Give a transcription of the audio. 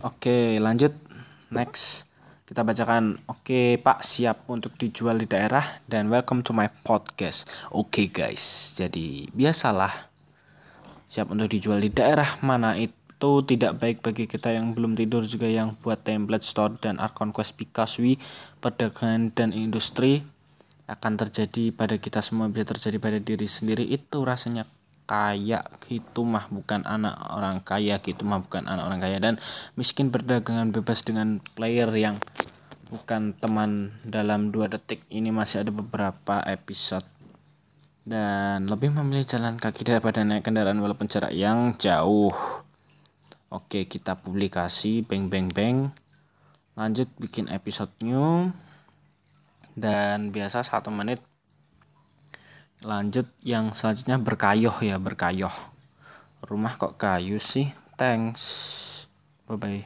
Oke, lanjut. Next. Kita bacakan. Oke, Pak, siap untuk dijual di daerah dan welcome to my podcast. Oke, guys. Jadi, biasalah siap untuk dijual di daerah mana itu tidak baik bagi kita yang belum tidur juga yang buat template store dan art conquest because we perdagangan dan industri akan terjadi pada kita semua bisa terjadi pada diri sendiri itu rasanya kaya gitu mah bukan anak orang kaya gitu mah bukan anak orang kaya. Dan miskin perdagangan bebas dengan player yang bukan teman dalam dua detik. Ini masih ada beberapa episode. Dan lebih memilih jalan kaki daripada naik kendaraan walaupun jarak yang jauh. Oke kita publikasi. Beng beng beng. Lanjut bikin episode new. Dan biasa satu menit lanjut yang selanjutnya berkayoh ya berkayoh rumah kok kayu sih? Thanks. Bye bye